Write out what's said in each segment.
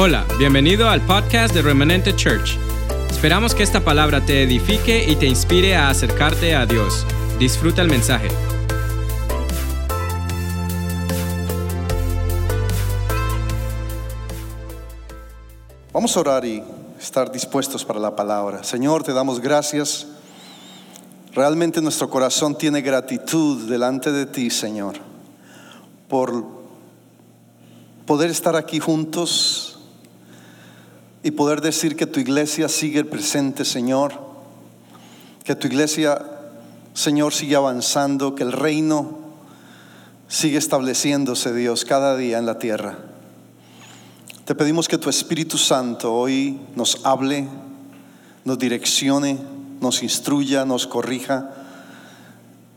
Hola, bienvenido al podcast de Remanente Church. Esperamos que esta palabra te edifique y te inspire a acercarte a Dios. Disfruta el mensaje. Vamos a orar y estar dispuestos para la palabra. Señor, te damos gracias. Realmente nuestro corazón tiene gratitud delante de ti, Señor, por poder estar aquí juntos y poder decir que tu iglesia sigue presente, Señor, que tu iglesia, Señor, sigue avanzando, que el reino sigue estableciéndose, Dios, cada día en la tierra. Te pedimos que tu Espíritu Santo hoy nos hable, nos direccione, nos instruya, nos corrija.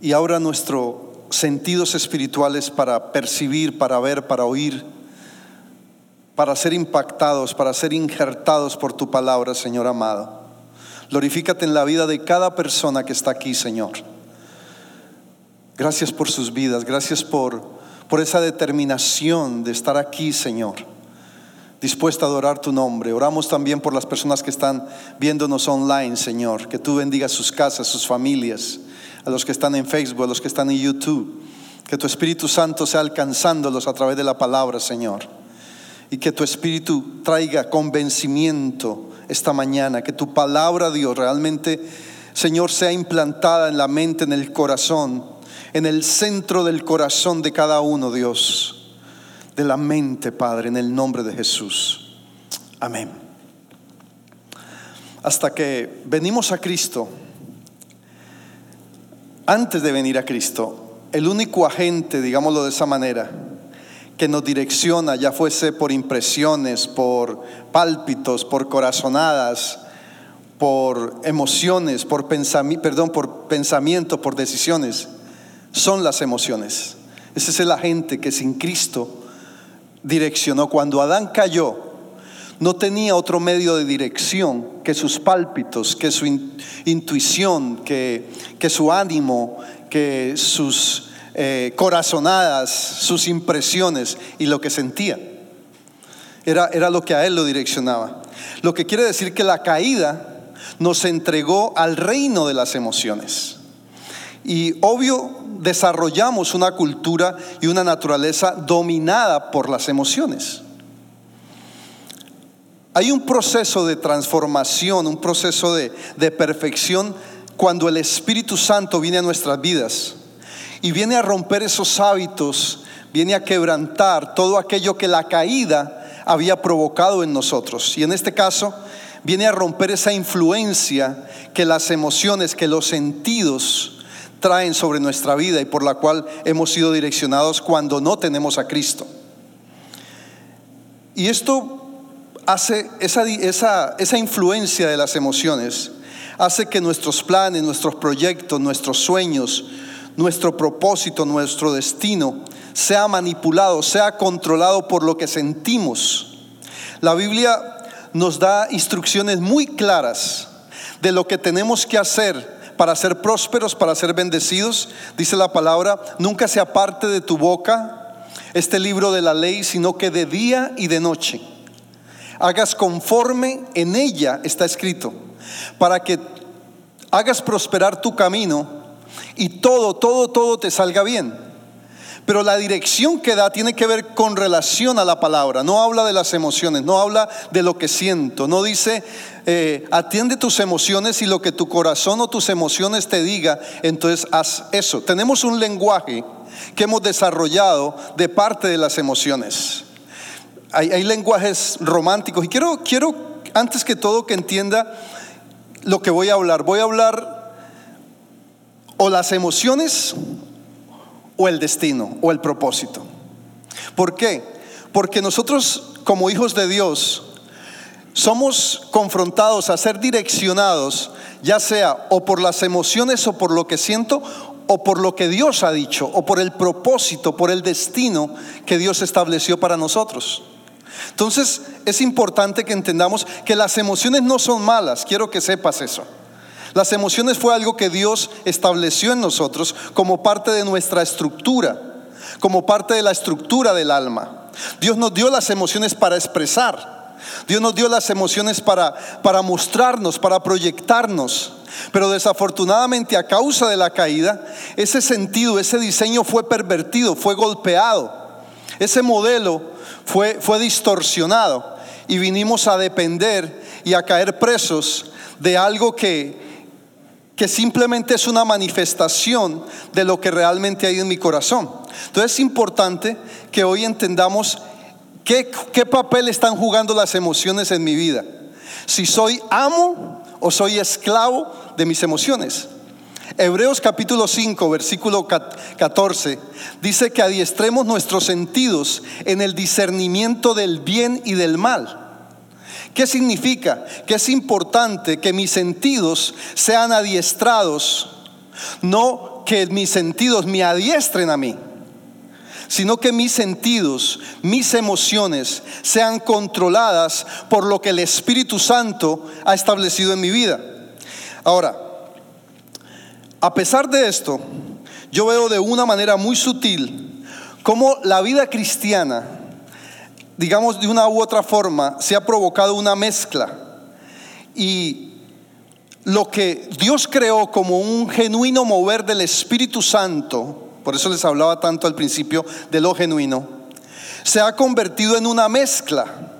Y abra nuestros sentidos espirituales para percibir, para ver, para oír, para ser impactados, para ser injertados por tu palabra, Señor amado. Glorifícate en la vida de cada persona que está aquí, Señor. Gracias por sus vidas, gracias por, por esa determinación de estar aquí, Señor dispuesta a adorar tu nombre. Oramos también por las personas que están viéndonos online, Señor. Que tú bendigas sus casas, sus familias, a los que están en Facebook, a los que están en YouTube. Que tu Espíritu Santo sea alcanzándolos a través de la palabra, Señor. Y que tu Espíritu traiga convencimiento esta mañana. Que tu palabra, Dios, realmente, Señor, sea implantada en la mente, en el corazón, en el centro del corazón de cada uno, Dios de la mente, Padre, en el nombre de Jesús. Amén. Hasta que venimos a Cristo, antes de venir a Cristo, el único agente, digámoslo de esa manera, que nos direcciona, ya fuese por impresiones, por pálpitos, por corazonadas, por emociones, por pensamiento, perdón, por pensamiento, por decisiones, son las emociones. Ese es el agente que sin Cristo direccionó. Cuando Adán cayó, no tenía otro medio de dirección que sus pálpitos, que su intuición, que, que, su ánimo, que sus eh, corazonadas, sus impresiones y lo que sentía. Era, era lo que a él lo direccionaba. Lo que quiere decir que la caída nos entregó al reino de las emociones. Y obvio, desarrollamos una cultura y una naturaleza dominada por las emociones. Hay un proceso de transformación, un proceso de, perfección cuando el Espíritu Santo viene a nuestras vidas y viene a romper esos hábitos, viene a quebrantar todo aquello que la caída había provocado en nosotros. Y en este caso, viene a romper esa influencia que las emociones, que los sentidos traen sobre nuestra vida y por la cual hemos sido direccionados cuando no tenemos a Cristo. Y esto hace esa, esa, esa influencia de las emociones, hace que nuestros planes, nuestros proyectos, nuestros sueños, nuestro propósito, nuestro destino sea manipulado, sea controlado por lo que sentimos. La Biblia nos da instrucciones muy claras de lo que tenemos que hacer para ser prósperos, para ser bendecidos. Dice la palabra, nunca se aparte de tu boca este libro de la ley, sino que de día y de noche hagas conforme en ella está escrito, para que hagas prosperar tu camino y todo, todo, todo te salga bien. Pero la dirección que da tiene que ver con relación a la palabra. No habla de las emociones, no habla de lo que siento. No dice, eh, atiende tus emociones y lo que tu corazón o tus emociones te diga, entonces haz eso. Tenemos un lenguaje que hemos desarrollado de parte de las emociones. Hay, hay lenguajes románticos y quiero, quiero antes que todo que entienda lo que voy a hablar. Voy a hablar o las emociones o el destino o el propósito. ¿Por qué? Porque nosotros como hijos de Dios somos confrontados a ser direccionados, ya sea o por las emociones o por lo que siento, o por lo que Dios ha dicho, o por el propósito, por el destino que Dios estableció para nosotros. Entonces es importante que entendamos que las emociones no son malas, quiero que sepas eso. Las emociones fue algo que Dios estableció en nosotros como parte de nuestra estructura, como parte de la estructura del alma. Dios nos dio las emociones para expresar, Dios nos dio las emociones para, para mostrarnos, para proyectarnos. Pero desafortunadamente a causa de la caída, ese sentido, ese diseño fue pervertido, fue golpeado. Ese modelo fue, fue distorsionado y vinimos a depender y a caer presos de algo que, que simplemente es una manifestación de lo que realmente hay en mi corazón. Entonces es importante que hoy entendamos qué, papel están jugando las emociones en mi vida. Si soy amo o soy esclavo de mis emociones. Hebreos capítulo 5, versículo 14, dice que adiestremos nuestros sentidos en el discernimiento del bien y del mal. ¿Qué significa? Que es importante que mis sentidos sean adiestrados, no que mis sentidos me adiestren a mí, sino que mis sentidos, mis emociones sean controladas por lo que el Espíritu Santo ha establecido en mi vida. Ahora, a pesar de esto, yo veo de una manera muy sutil cómo la vida cristiana, digamos de una u otra forma, se ha provocado una mezcla. Y lo que Dios creó como un genuino mover del Espíritu Santo, por eso les hablaba tanto al principio de lo genuino, se ha convertido en una mezcla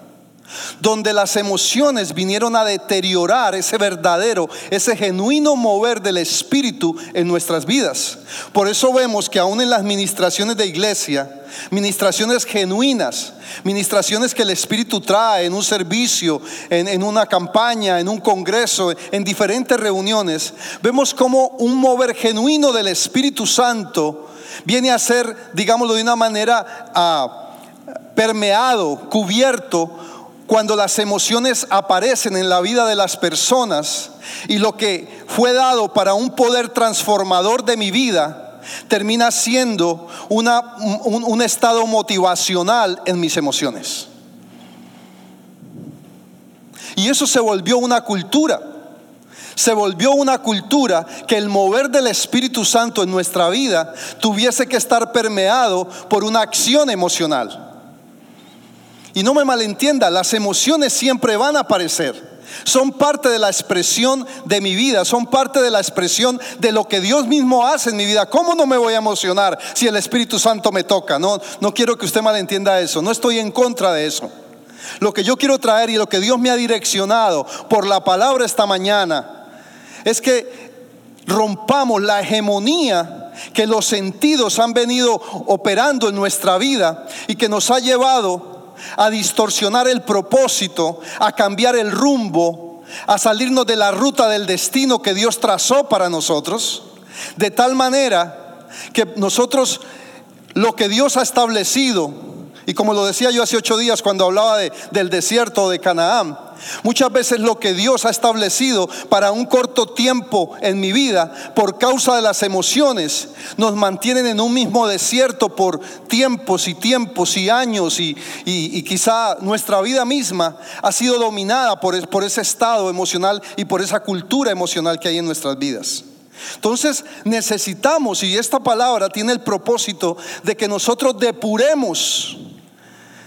donde las emociones vinieron a deteriorar ese verdadero, ese genuino mover del Espíritu en nuestras vidas. Por eso vemos que aún en las ministraciones de iglesia, ministraciones genuinas, ministraciones que el Espíritu trae en un servicio, en, una campaña, en un congreso, en diferentes reuniones, vemos como un mover genuino del Espíritu Santo viene a ser, digámoslo de una manera, ah, permeado, cubierto cuando las emociones aparecen en la vida de las personas y lo que fue dado para un poder transformador de mi vida termina siendo un, un estado motivacional en mis emociones. Y eso se volvió una cultura. Se volvió una cultura que el mover del Espíritu Santo en nuestra vida tuviese que estar permeado por una acción emocional. Y no me malentienda, las emociones siempre van a aparecer. Son parte de la expresión de mi vida, son parte de la expresión de lo que Dios mismo hace en mi vida. ¿Cómo no me voy a emocionar si el Espíritu Santo me toca? No, no quiero que usted malentienda eso, no estoy en contra de eso. Lo que yo quiero traer y lo que Dios me ha direccionado por la palabra esta mañana es que rompamos la hegemonía que los sentidos han venido operando en nuestra vida y que nos ha llevado a distorsionar el propósito, a cambiar el rumbo, a salirnos de la ruta del destino que Dios trazó para nosotros, de tal manera que nosotros lo que Dios ha establecido, y como lo decía yo hace ocho días cuando hablaba del desierto de Canaán, Muchas veces lo que Dios ha establecido para un corto tiempo en mi vida, por causa de las emociones, nos mantienen en un mismo desierto por tiempos y tiempos y años y, quizá nuestra vida misma ha sido dominada por, por ese estado emocional y por esa cultura emocional que hay en nuestras vidas. Entonces necesitamos, y esta palabra tiene el propósito de que nosotros depuremos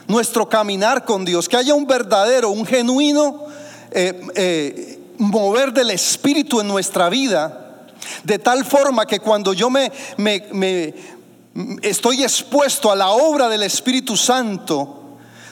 nuestro caminar con Dios, que haya un verdadero, un genuino eh, eh, mover del Espíritu en nuestra vida, de tal forma que cuando yo me, me estoy expuesto a la obra del Espíritu Santo,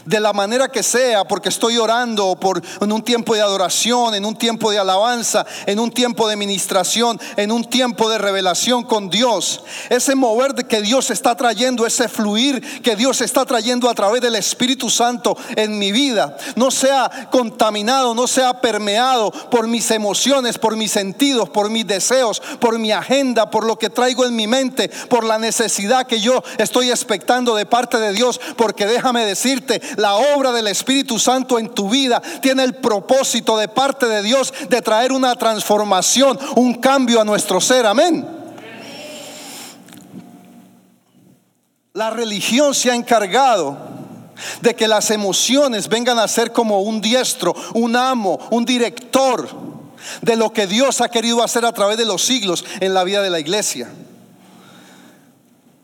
de la manera que sea, porque estoy orando por en un tiempo de adoración, en un tiempo de alabanza, en un tiempo de ministración, en un tiempo de revelación con Dios. Ese mover que Dios está trayendo, ese fluir que Dios está trayendo a través del Espíritu Santo en mi vida, no sea contaminado, no sea permeado por mis emociones, por mis sentidos, por mis deseos, por mi agenda, por lo que traigo en mi mente, por la necesidad que yo estoy expectando de parte de Dios, porque déjame decirte, la obra del Espíritu Santo en tu vida tiene el propósito de parte de Dios de traer una transformación, un cambio a nuestro ser. Amén. La religión se ha encargado de que las emociones vengan a ser como un diestro, un amo, un director de lo que Dios ha querido hacer a través de los siglos en la vida de la iglesia.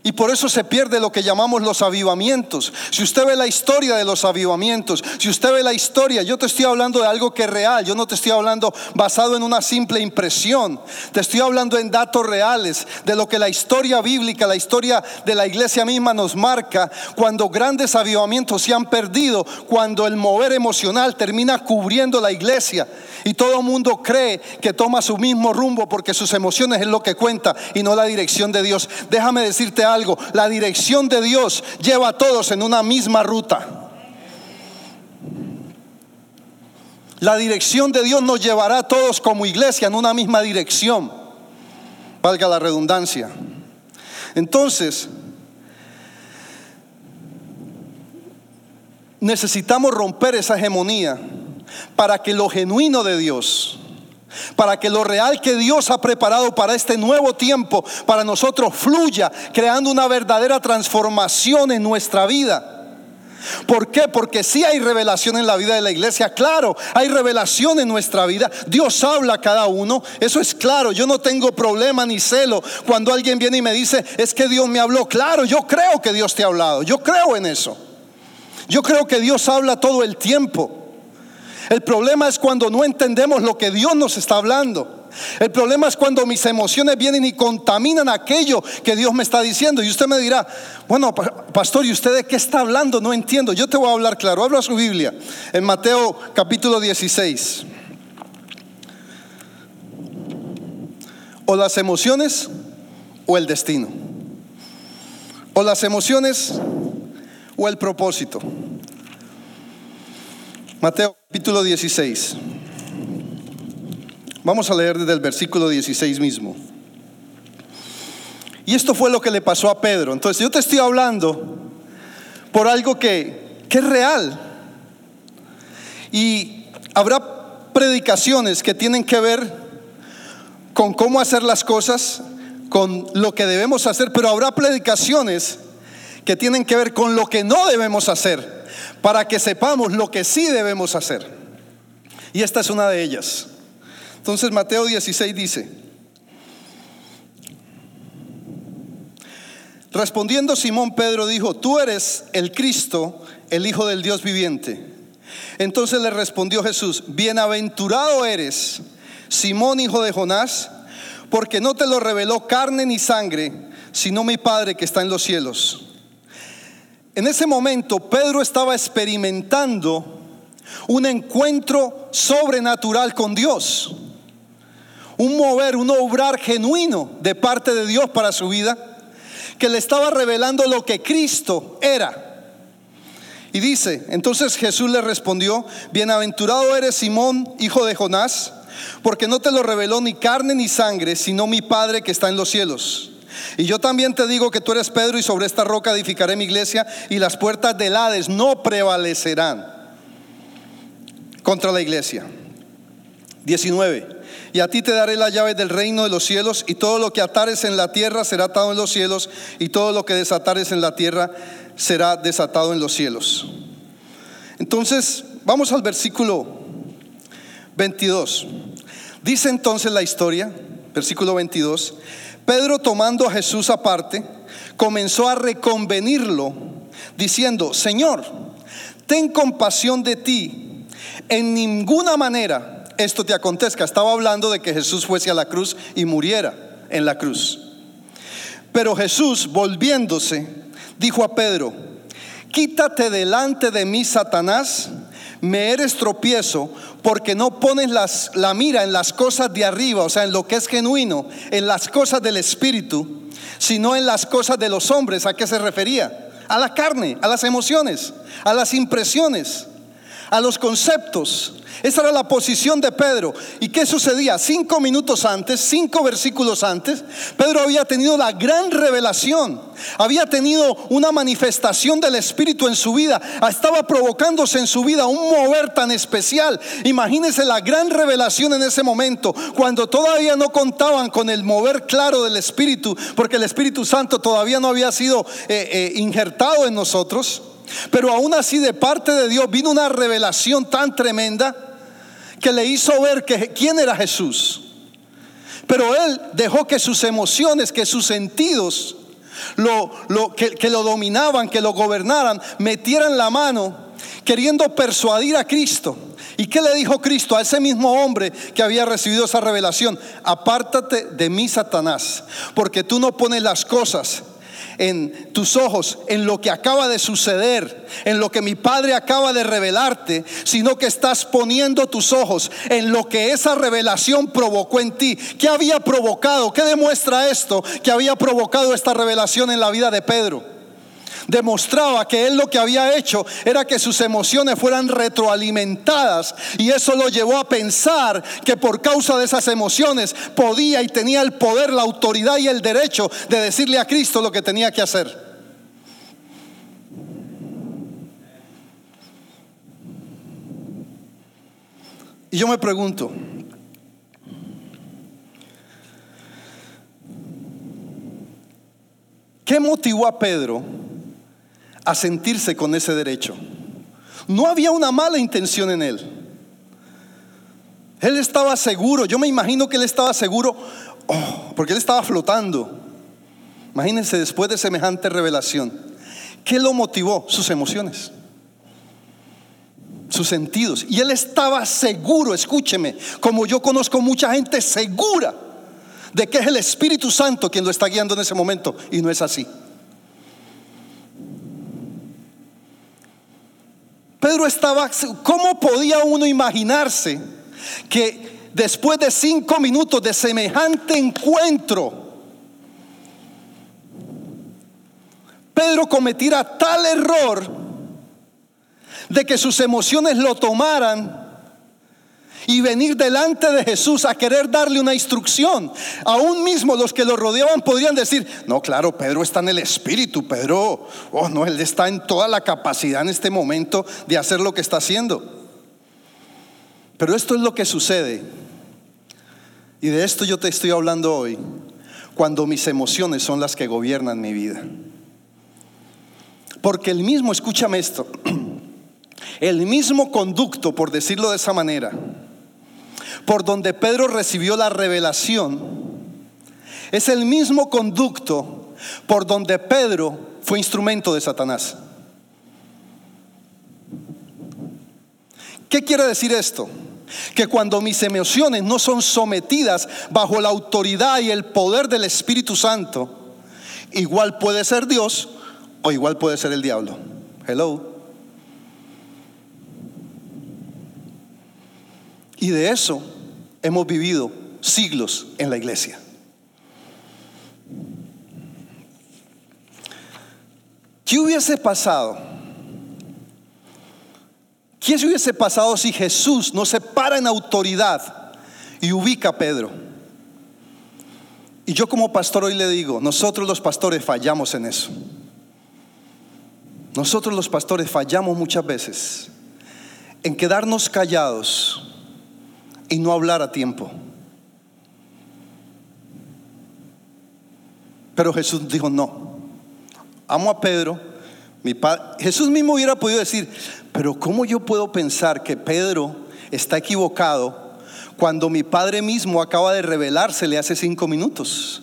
Y por eso se pierde lo que llamamos los avivamientos. Si usted ve la historia de los avivamientos, si usted ve la historia, yo te estoy hablando de algo que es real, yo no te estoy hablando basado en una simple impresión, te estoy hablando en datos reales, de lo que la historia bíblica, la historia de la iglesia misma nos marca, cuando grandes avivamientos se han perdido, cuando el mover emocional termina cubriendo la iglesia y todo mundo cree que toma su mismo rumbo porque sus emociones es lo que cuenta y no la dirección de Dios. Déjame decirte algo, la dirección de Dios lleva a todos en una misma ruta. La dirección de Dios nos llevará a todos como iglesia en una misma dirección. Valga la redundancia. Entonces, necesitamos romper esa hegemonía para que lo genuino de Dios, para que lo real que Dios ha preparado para este nuevo tiempo, para nosotros fluya, creando una verdadera transformación en nuestra vida. ¿Por qué? Porque si hay revelación en la vida de la iglesia, claro, hay revelación en nuestra vida. Dios habla a cada uno, eso es claro. Yo no tengo problema ni celo cuando alguien viene y me dice, es que Dios me habló. Claro, yo creo que Dios te ha hablado, yo creo en eso. Yo creo que Dios habla todo el tiempo. El problema es cuando no entendemos lo que Dios nos está hablando. El problema es cuando mis emociones vienen y contaminan aquello que Dios me está diciendo. Y usted me dirá, bueno, pastor, ¿y usted de qué está hablando? No entiendo. Yo te voy a hablar claro. Habla su Biblia en Mateo capítulo 16. O las emociones o el destino. O las emociones o el propósito. Mateo capítulo 16. Vamos a leer desde el versículo 16 mismo. Y esto fue lo que le pasó a Pedro. Entonces yo te estoy hablando por algo que, que es real. Y habrá predicaciones que tienen que ver con cómo hacer las cosas, con lo que debemos hacer, pero habrá predicaciones que tienen que ver con lo que no debemos hacer para que sepamos lo que sí debemos hacer. Y esta es una de ellas. Entonces Mateo 16 dice, respondiendo Simón Pedro dijo, tú eres el Cristo, el Hijo del Dios viviente. Entonces le respondió Jesús, bienaventurado eres, Simón hijo de Jonás, porque no te lo reveló carne ni sangre, sino mi Padre que está en los cielos. En ese momento Pedro estaba experimentando un encuentro sobrenatural con Dios, un mover, un obrar genuino de parte de Dios para su vida, que le estaba revelando lo que Cristo era. Y dice, entonces Jesús le respondió, bienaventurado eres Simón, hijo de Jonás, porque no te lo reveló ni carne ni sangre, sino mi Padre que está en los cielos. Y yo también te digo que tú eres Pedro y sobre esta roca edificaré mi iglesia y las puertas del Hades no prevalecerán contra la iglesia. 19. Y a ti te daré la llave del reino de los cielos y todo lo que atares en la tierra será atado en los cielos y todo lo que desatares en la tierra será desatado en los cielos. Entonces, vamos al versículo 22. Dice entonces la historia, versículo 22, Pedro tomando a Jesús aparte, comenzó a reconvenirlo, diciendo, Señor, ten compasión de ti, en ninguna manera esto te acontezca. Estaba hablando de que Jesús fuese a la cruz y muriera en la cruz. Pero Jesús, volviéndose, dijo a Pedro, quítate delante de mí, Satanás, me eres tropiezo porque no pones la mira en las cosas de arriba, o sea, en lo que es genuino, en las cosas del Espíritu, sino en las cosas de los hombres. ¿A qué se refería? A la carne, a las emociones, a las impresiones, a los conceptos. Esa era la posición de Pedro. ¿Y qué sucedía? Cinco minutos antes, cinco versículos antes, Pedro había tenido la gran revelación, había tenido una manifestación del Espíritu en su vida, estaba provocándose en su vida un mover tan especial. Imagínense la gran revelación en ese momento, cuando todavía no contaban con el mover claro del Espíritu, porque el Espíritu Santo todavía no había sido eh, eh, injertado en nosotros. Pero aún así de parte de Dios vino una revelación tan tremenda que le hizo ver que quién era Jesús. Pero él dejó que sus emociones, que sus sentidos que, que lo dominaban, que lo gobernaran, metieran la mano queriendo persuadir a Cristo. ¿Y qué le dijo Cristo a ese mismo hombre que había recibido esa revelación? Apártate de mí, Satanás, porque tú no pones las cosas en tus ojos, en lo que acaba de suceder, en lo que mi Padre acaba de revelarte, sino que estás poniendo tus ojos en lo que esa revelación provocó en ti. ¿Qué había provocado? ¿Qué demuestra esto que había provocado esta revelación en la vida de Pedro? Demostraba que él lo que había hecho era que sus emociones fueran retroalimentadas y eso lo llevó a pensar que por causa de esas emociones podía y tenía el poder, la autoridad y el derecho de decirle a Cristo lo que tenía que hacer. Y yo me pregunto, ¿qué motivó a Pedro a sentirse con ese derecho. No había una mala intención en él. Él estaba seguro, yo me imagino que él estaba seguro, oh, porque él estaba flotando. Imagínense después de semejante revelación, ¿qué lo motivó? Sus emociones, sus sentidos. Y él estaba seguro, escúcheme, como yo conozco mucha gente segura de que es el Espíritu Santo quien lo está guiando en ese momento, y no es así. Pedro estaba, ¿cómo podía uno imaginarse que después de cinco minutos de semejante encuentro, Pedro cometiera tal error de que sus emociones lo tomaran y venir delante de Jesús a querer darle una instrucción. Aún mismo los que lo rodeaban podrían decir, no, claro, Pedro está en el Espíritu, Pedro, oh no, él está en toda la capacidad en este momento de hacer lo que está haciendo. Pero esto es lo que sucede. Y de esto yo te estoy hablando hoy, cuando mis emociones son las que gobiernan mi vida. Porque el mismo, escúchame esto, el mismo conducto, por decirlo de esa manera, por donde Pedro recibió la revelación, es el mismo conducto por donde Pedro fue instrumento de Satanás. ¿Qué quiere decir esto? Que cuando mis emociones no son sometidas bajo la autoridad y el poder del Espíritu Santo, igual puede ser Dios o igual puede ser el diablo. Hello. Y de eso hemos vivido siglos en la iglesia. ¿Qué hubiese pasado? ¿Qué hubiese pasado si Jesús no se para en autoridad y ubica a Pedro? Y yo como pastor hoy le digo, nosotros los pastores fallamos en eso. Nosotros los pastores fallamos muchas veces en quedarnos callados y no hablar a tiempo. Pero Jesús dijo, no, amo a Pedro. Mi Jesús mismo hubiera podido decir, pero ¿cómo yo puedo pensar que Pedro está equivocado cuando mi Padre mismo acaba de revelársele hace cinco minutos?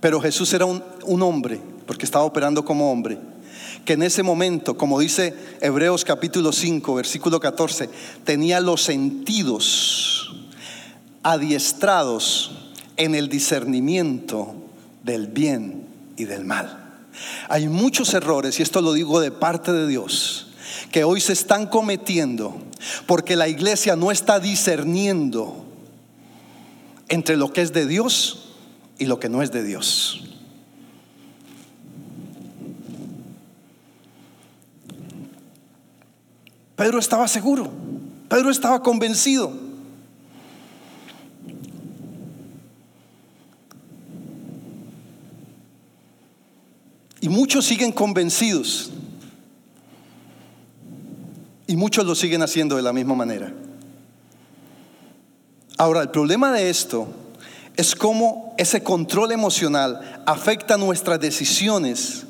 Pero Jesús era un, un hombre, porque estaba operando como hombre que en ese momento, como dice Hebreos capítulo 5, versículo 14, tenía los sentidos adiestrados en el discernimiento del bien y del mal. Hay muchos errores, y esto lo digo de parte de Dios, que hoy se están cometiendo porque la iglesia no está discerniendo entre lo que es de Dios y lo que no es de Dios. Pedro estaba seguro, Pedro estaba convencido. Y muchos siguen convencidos. Y muchos lo siguen haciendo de la misma manera. Ahora, el problema de esto es cómo ese control emocional afecta nuestras decisiones,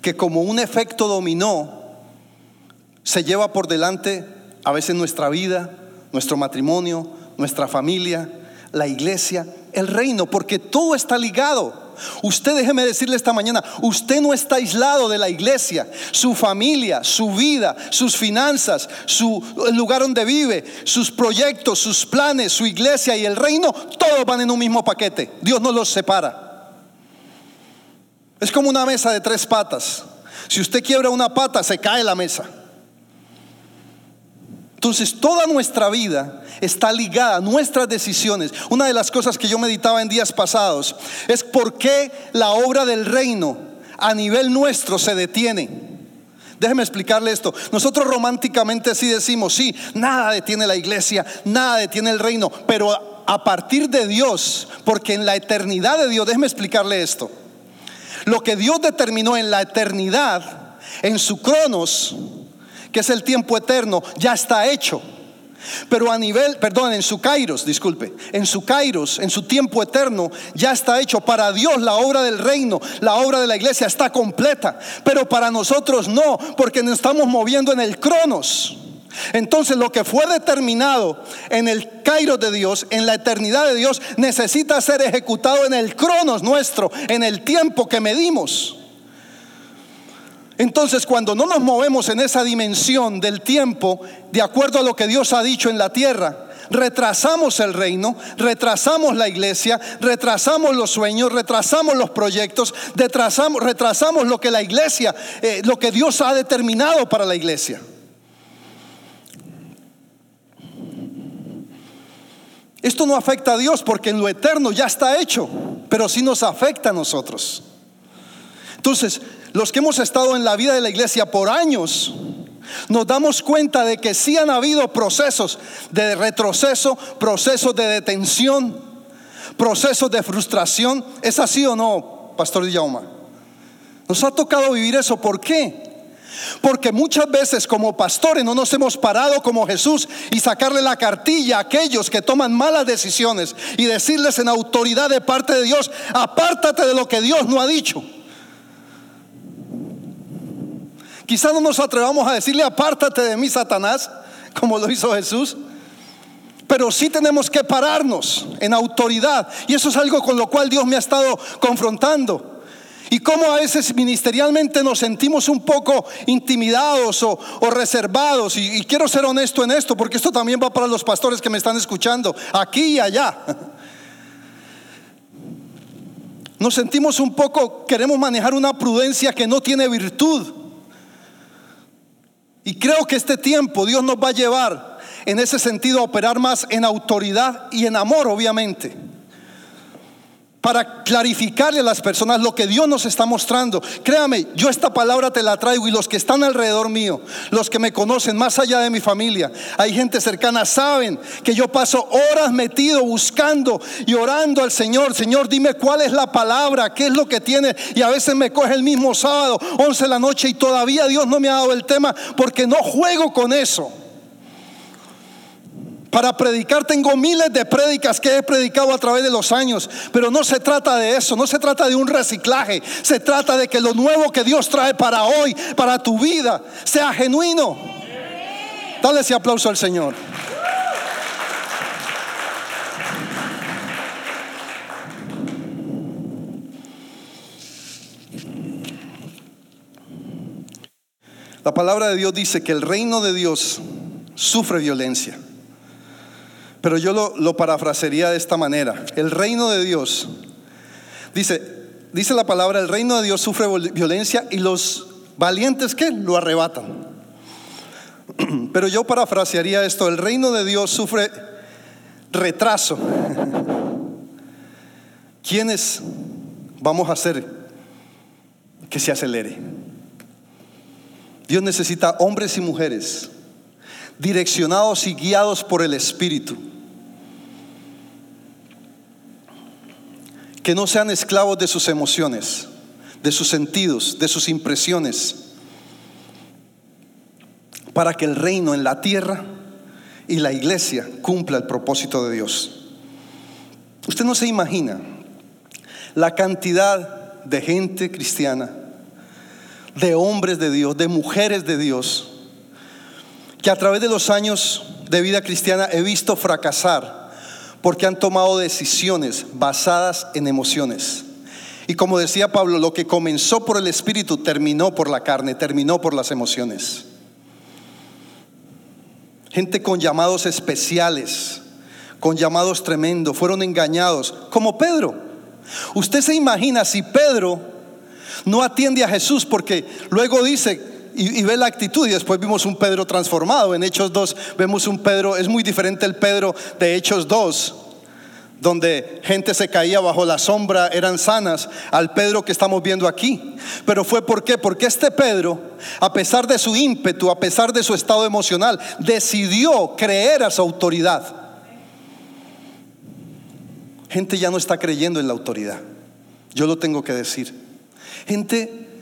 que como un efecto dominó, se lleva por delante a veces nuestra vida, nuestro matrimonio, nuestra familia, la iglesia, el reino, porque todo está ligado. Usted déjeme decirle esta mañana, usted no está aislado de la iglesia. Su familia, su vida, sus finanzas, su el lugar donde vive, sus proyectos, sus planes, su iglesia y el reino, todos van en un mismo paquete. Dios no los separa. Es como una mesa de tres patas. Si usted quiebra una pata, se cae la mesa. Entonces toda nuestra vida está ligada, nuestras decisiones. Una de las cosas que yo meditaba en días pasados es por qué la obra del reino a nivel nuestro se detiene. Déjeme explicarle esto. Nosotros románticamente así decimos, sí, nada detiene la iglesia, nada detiene el reino, pero a partir de Dios, porque en la eternidad de Dios, déjeme explicarle esto. Lo que Dios determinó en la eternidad, en su cronos, que es el tiempo eterno, ya está hecho. Pero a nivel, perdón, en su kairos, disculpe, en su kairos, en su tiempo eterno, ya está hecho. Para Dios la obra del reino, la obra de la iglesia está completa. Pero para nosotros no, porque nos estamos moviendo en el cronos. Entonces lo que fue determinado en el kairos de Dios, en la eternidad de Dios, necesita ser ejecutado en el cronos nuestro, en el tiempo que medimos. Entonces, cuando no nos movemos en esa dimensión del tiempo, de acuerdo a lo que Dios ha dicho en la tierra, retrasamos el reino, retrasamos la iglesia, retrasamos los sueños, retrasamos los proyectos, retrasamos, lo que la iglesia, eh, lo que Dios ha determinado para la iglesia. Esto no afecta a Dios porque en lo eterno ya está hecho, pero sí nos afecta a nosotros. Entonces, los que hemos estado en la vida de la iglesia por años, nos damos cuenta de que sí han habido procesos de retroceso, procesos de detención, procesos de frustración. ¿Es así o no, Pastor Dillauma? Nos ha tocado vivir eso. ¿Por qué? Porque muchas veces como pastores no nos hemos parado como Jesús y sacarle la cartilla a aquellos que toman malas decisiones y decirles en autoridad de parte de Dios, apártate de lo que Dios no ha dicho. Quizá no nos atrevamos a decirle, apártate de mí, Satanás, como lo hizo Jesús. Pero sí tenemos que pararnos en autoridad. Y eso es algo con lo cual Dios me ha estado confrontando. Y cómo a veces ministerialmente nos sentimos un poco intimidados o, reservados. Y quiero ser honesto en esto, porque esto también va para los pastores que me están escuchando, aquí y allá. Nos sentimos un poco, queremos manejar una prudencia que no tiene virtud. Y creo que este tiempo Dios nos va a llevar en ese sentido a operar más en autoridad y en amor, obviamente para clarificarle a las personas lo que Dios nos está mostrando. Créame, yo esta palabra te la traigo y los que están alrededor mío, los que me conocen más allá de mi familia, hay gente cercana, saben que yo paso horas metido buscando y orando al Señor. Señor, dime cuál es la palabra, qué es lo que tiene. Y a veces me coge el mismo sábado, 11 de la noche y todavía Dios no me ha dado el tema porque no juego con eso. Para predicar tengo miles de prédicas que he predicado a través de los años, pero no se trata de eso, no se trata de un reciclaje, se trata de que lo nuevo que Dios trae para hoy, para tu vida, sea genuino. Dale ese aplauso al Señor. La palabra de Dios dice que el reino de Dios sufre violencia. Pero yo lo, lo parafrasearía de esta manera. El reino de Dios, dice, dice la palabra, el reino de Dios sufre violencia y los valientes que lo arrebatan. Pero yo parafrasearía esto, el reino de Dios sufre retraso. ¿Quiénes vamos a hacer que se acelere? Dios necesita hombres y mujeres direccionados y guiados por el Espíritu que no sean esclavos de sus emociones, de sus sentidos, de sus impresiones, para que el reino en la tierra y la iglesia cumpla el propósito de Dios. Usted no se imagina la cantidad de gente cristiana, de hombres de Dios, de mujeres de Dios, que a través de los años de vida cristiana he visto fracasar porque han tomado decisiones basadas en emociones, Y como decía Pablo, lo que comenzó por el Espíritu terminó por la carne, terminó por las emociones. Gente con llamados especiales, con llamados tremendos, fueron engañados, como Pedro. Usted se imagina si Pedro no atiende a Jesús porque luego dice, y, ve la actitud y después vimos un Pedro transformado. En Hechos 2 vemos un Pedro, es muy diferente el Pedro de Hechos 2 donde gente se caía bajo la sombra, eran sanas, al Pedro que estamos viendo aquí. Pero fue por qué? Porque este Pedro, a pesar de su ímpetu, a pesar de su estado emocional, decidió creer a su autoridad. Gente ya no está creyendo en la autoridad. Yo lo tengo que decir. Gente,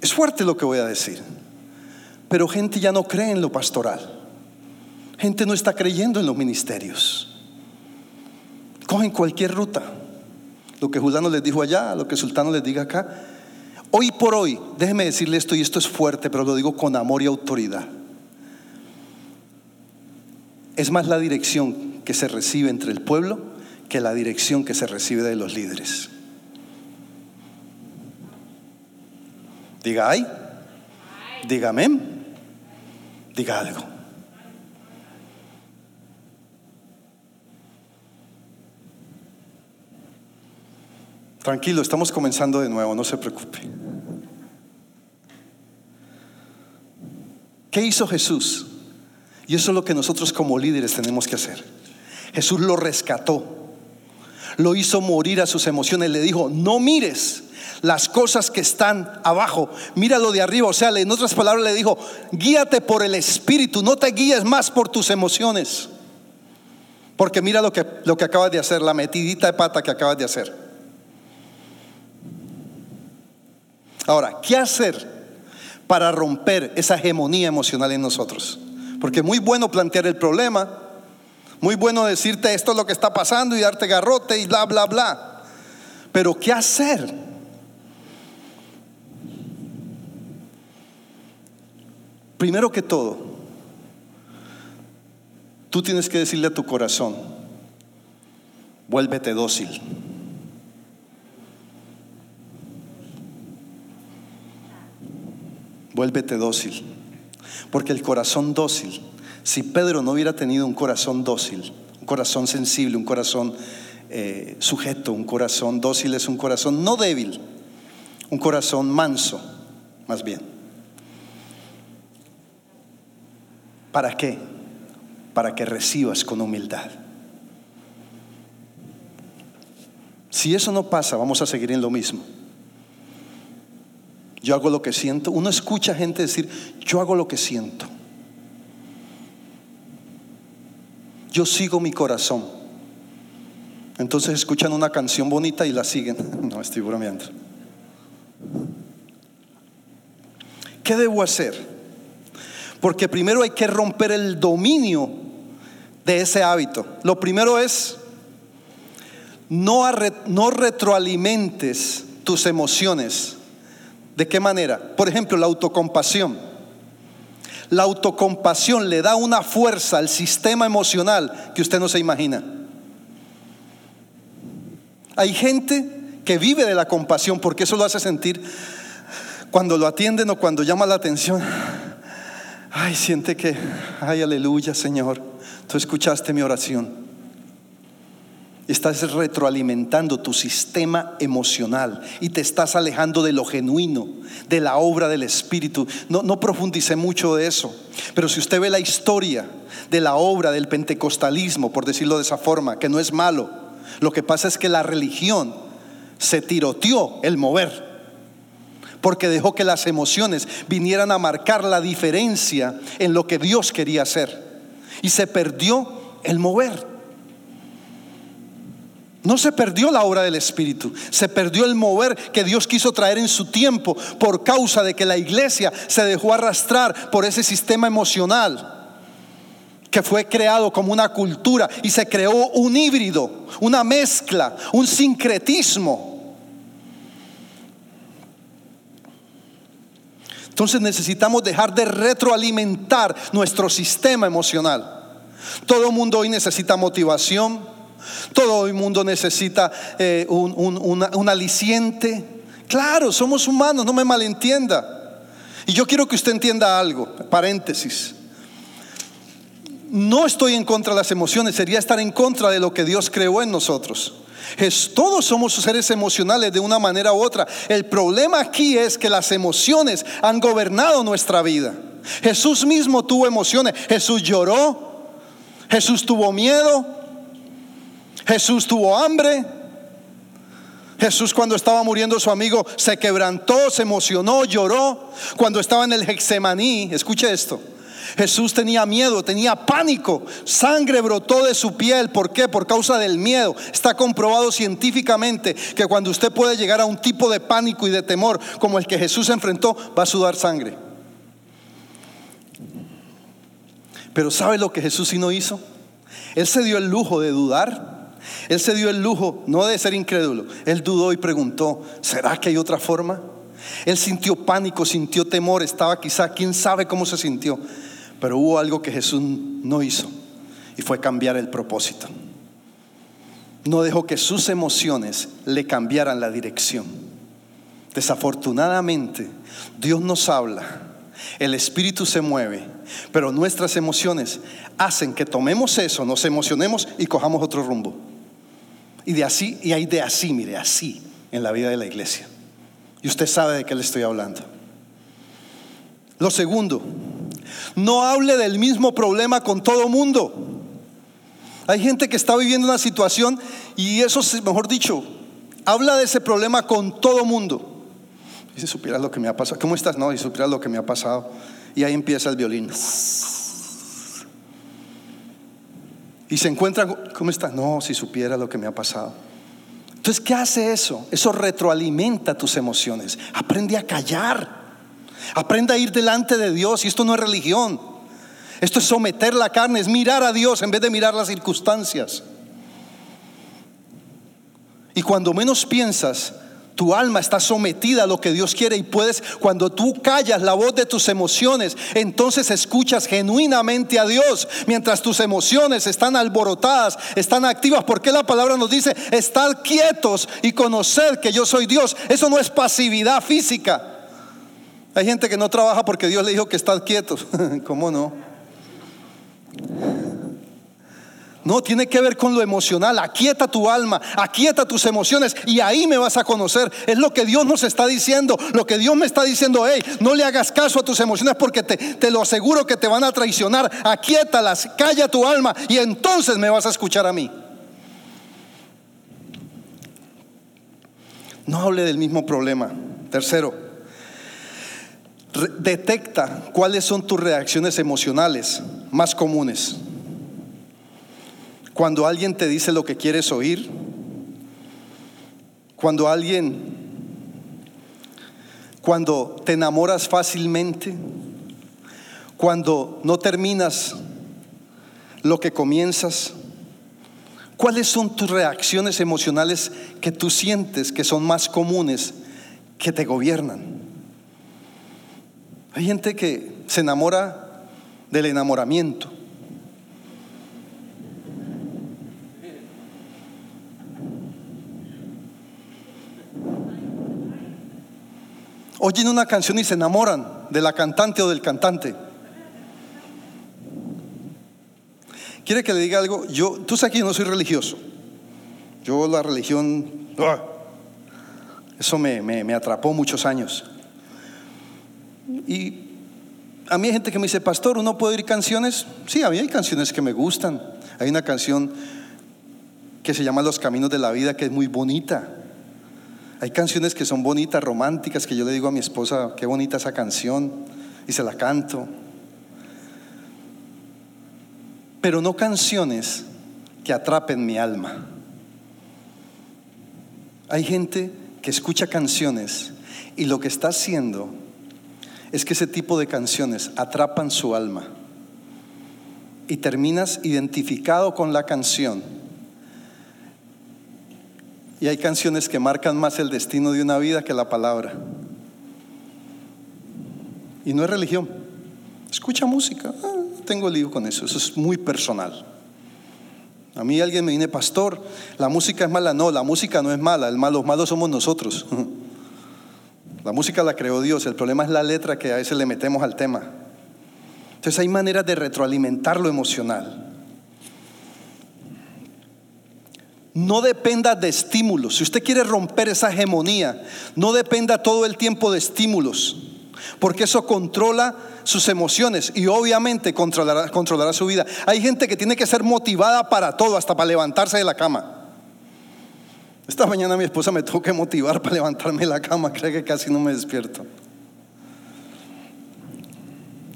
es fuerte lo que voy a decir, pero gente ya no cree en lo pastoral. Gente no está creyendo en los ministerios cogen cualquier ruta. Lo que Julano les dijo allá, lo que Sultano les diga acá. Hoy por hoy, déjeme decirle esto, y esto es fuerte, pero lo digo con amor y autoridad. Es más la dirección que se recibe entre el pueblo que la dirección que se recibe de los líderes. Diga ay, diga amén, diga algo. Tranquilo, estamos comenzando de nuevo, no se preocupe. ¿Qué hizo Jesús? Y eso es lo que nosotros como líderes tenemos que hacer. Jesús lo rescató, lo hizo morir a sus emociones, le dijo, no mires las cosas que están abajo, míralo de arriba. O sea, en otras palabras le dijo, guíate por el Espíritu, no te guíes más por tus emociones. Porque mira lo que, lo que acabas de hacer, la metidita de pata que acabas de hacer. Ahora, ¿qué hacer para romper esa hegemonía emocional en nosotros? Porque muy bueno plantear el problema, muy bueno decirte esto es lo que está pasando y darte garrote y bla, bla, bla. Pero ¿qué hacer? Primero que todo, tú tienes que decirle a tu corazón, vuélvete dócil. vuélvete dócil. Porque el corazón dócil, si Pedro no hubiera tenido un corazón dócil, un corazón sensible, un corazón eh, sujeto, un corazón dócil es un corazón no débil, un corazón manso, más bien. ¿Para qué? Para que recibas con humildad. Si eso no pasa, vamos a seguir en lo mismo. Yo hago lo que siento. Uno escucha gente decir, yo hago lo que siento. Yo sigo mi corazón. Entonces escuchan una canción bonita y la siguen. No, estoy bromeando. ¿Qué debo hacer? Porque primero hay que romper el dominio de ese hábito. Lo primero es, no, no retroalimentes tus emociones ¿De qué manera? Por ejemplo, la autocompasión. La autocompasión le da una fuerza al sistema emocional que usted no se imagina. Hay gente que vive de la compasión porque eso lo hace sentir cuando lo atienden o cuando llama la atención. Ay, siente que, ay, aleluya, Señor, tú escuchaste mi oración. Estás retroalimentando tu sistema emocional y te estás alejando de lo genuino, de la obra del Espíritu. No, no profundice mucho de eso, pero si usted ve la historia de la obra del pentecostalismo, por decirlo de esa forma, que no es malo, lo que pasa es que la religión se tiroteó el mover porque dejó que las emociones vinieran a marcar la diferencia en lo que Dios quería hacer. Y se perdió el mover. No se perdió la obra del Espíritu, se perdió el mover que Dios quiso traer en su tiempo por causa de que la iglesia se dejó arrastrar por ese sistema emocional que fue creado como una cultura y se creó un híbrido, una mezcla, un sincretismo. Entonces necesitamos dejar de retroalimentar nuestro sistema emocional. Todo el mundo hoy necesita motivación, Todo el mundo necesita eh, un, un aliciente. Claro, somos humanos, no me malentienda. Y yo quiero que usted entienda algo, paréntesis. No estoy en contra de las emociones, sería estar en contra de lo que Dios creó en nosotros. Todos somos seres emocionales de una manera u otra. El problema aquí es que las emociones han gobernado nuestra vida. Jesús mismo tuvo emociones. Jesús lloró. Jesús tuvo miedo. Jesús tuvo hambre. Jesús cuando estaba muriendo su amigo se quebrantó, se emocionó, lloró. Cuando estaba en el Hexemaní, escuche esto. Jesús tenía miedo, tenía pánico, sangre brotó de su piel. ¿Por qué? Por causa del miedo. Está comprobado científicamente que cuando usted puede llegar a un tipo de pánico y de temor como el que Jesús enfrentó, va a sudar sangre. Pero ¿sabe lo que Jesús sí no hizo? Él se dio el lujo de dudar él se dio el lujo, no de ser incrédulo, él dudó y preguntó, ¿será que hay otra forma? Él sintió pánico, sintió temor, estaba quizá, quién sabe cómo se sintió, pero hubo algo que Jesús no hizo y fue cambiar el propósito. No dejó que sus emociones le cambiaran la dirección. Desafortunadamente, Dios nos habla, el Espíritu se mueve, pero nuestras emociones hacen que tomemos eso, nos emocionemos y cojamos otro rumbo. Y de así, y hay de así, mire, así en la vida de la iglesia. Y usted sabe de qué le estoy hablando. Lo segundo, no hable del mismo problema con todo mundo. Hay gente que está viviendo una situación y eso, mejor dicho, habla de ese problema con todo mundo. Y si supieras lo que me ha pasado, ¿cómo estás? No, si supieras lo que me ha pasado. Y ahí empieza el violín. Y se encuentran, ¿cómo está? No, si supiera lo que me ha pasado. Entonces, ¿qué hace eso? Eso retroalimenta tus emociones. Aprende a callar. Aprende a ir delante de Dios. Y esto no es religión. Esto es someter la carne, es mirar a Dios en vez de mirar las circunstancias. Y cuando menos piensas, tu alma está sometida a lo que Dios quiere y puedes, cuando tú callas la voz de tus emociones, entonces escuchas genuinamente a Dios, mientras tus emociones están alborotadas, están activas, porque la palabra nos dice, estar quietos y conocer que yo soy Dios. Eso no es pasividad física. Hay gente que no trabaja porque Dios le dijo que estar quietos. ¿Cómo no? No, tiene que ver con lo emocional. Aquieta tu alma, aquieta tus emociones y ahí me vas a conocer. Es lo que Dios nos está diciendo. Lo que Dios me está diciendo, hey, no le hagas caso a tus emociones porque te, te lo aseguro que te van a traicionar. Aquiétalas, calla tu alma y entonces me vas a escuchar a mí. No hable del mismo problema. Tercero, detecta cuáles son tus reacciones emocionales más comunes. Cuando alguien te dice lo que quieres oír, cuando alguien, cuando te enamoras fácilmente, cuando no terminas lo que comienzas, ¿cuáles son tus reacciones emocionales que tú sientes que son más comunes, que te gobiernan? Hay gente que se enamora del enamoramiento. oyen una canción y se enamoran de la cantante o del cantante. ¿Quiere que le diga algo? Yo, tú sabes que yo no soy religioso. Yo la religión, ¡ah! eso me, me atrapó muchos años. Y a mí hay gente que me dice, pastor, ¿uno puede oír canciones? Sí, a mí hay canciones que me gustan. Hay una canción que se llama Los Caminos de la Vida, que es muy bonita. Hay canciones que son bonitas, románticas, que yo le digo a mi esposa, qué bonita esa canción, y se la canto. Pero no canciones que atrapen mi alma. Hay gente que escucha canciones y lo que está haciendo es que ese tipo de canciones atrapan su alma. Y terminas identificado con la canción y hay canciones que marcan más el destino de una vida que la palabra. Y no es religión. Escucha música. Ah, tengo lío con eso. Eso es muy personal. A mí alguien me viene, pastor, la música es mala. No, la música no es mala, el malo, los malos somos nosotros. La música la creó Dios, el problema es la letra que a veces le metemos al tema. Entonces hay maneras de retroalimentar lo emocional. No dependa de estímulos. Si usted quiere romper esa hegemonía, no dependa todo el tiempo de estímulos, porque eso controla sus emociones y obviamente controlará, controlará su vida. Hay gente que tiene que ser motivada para todo, hasta para levantarse de la cama. Esta mañana mi esposa me tuvo que motivar para levantarme de la cama, cree que casi no me despierto.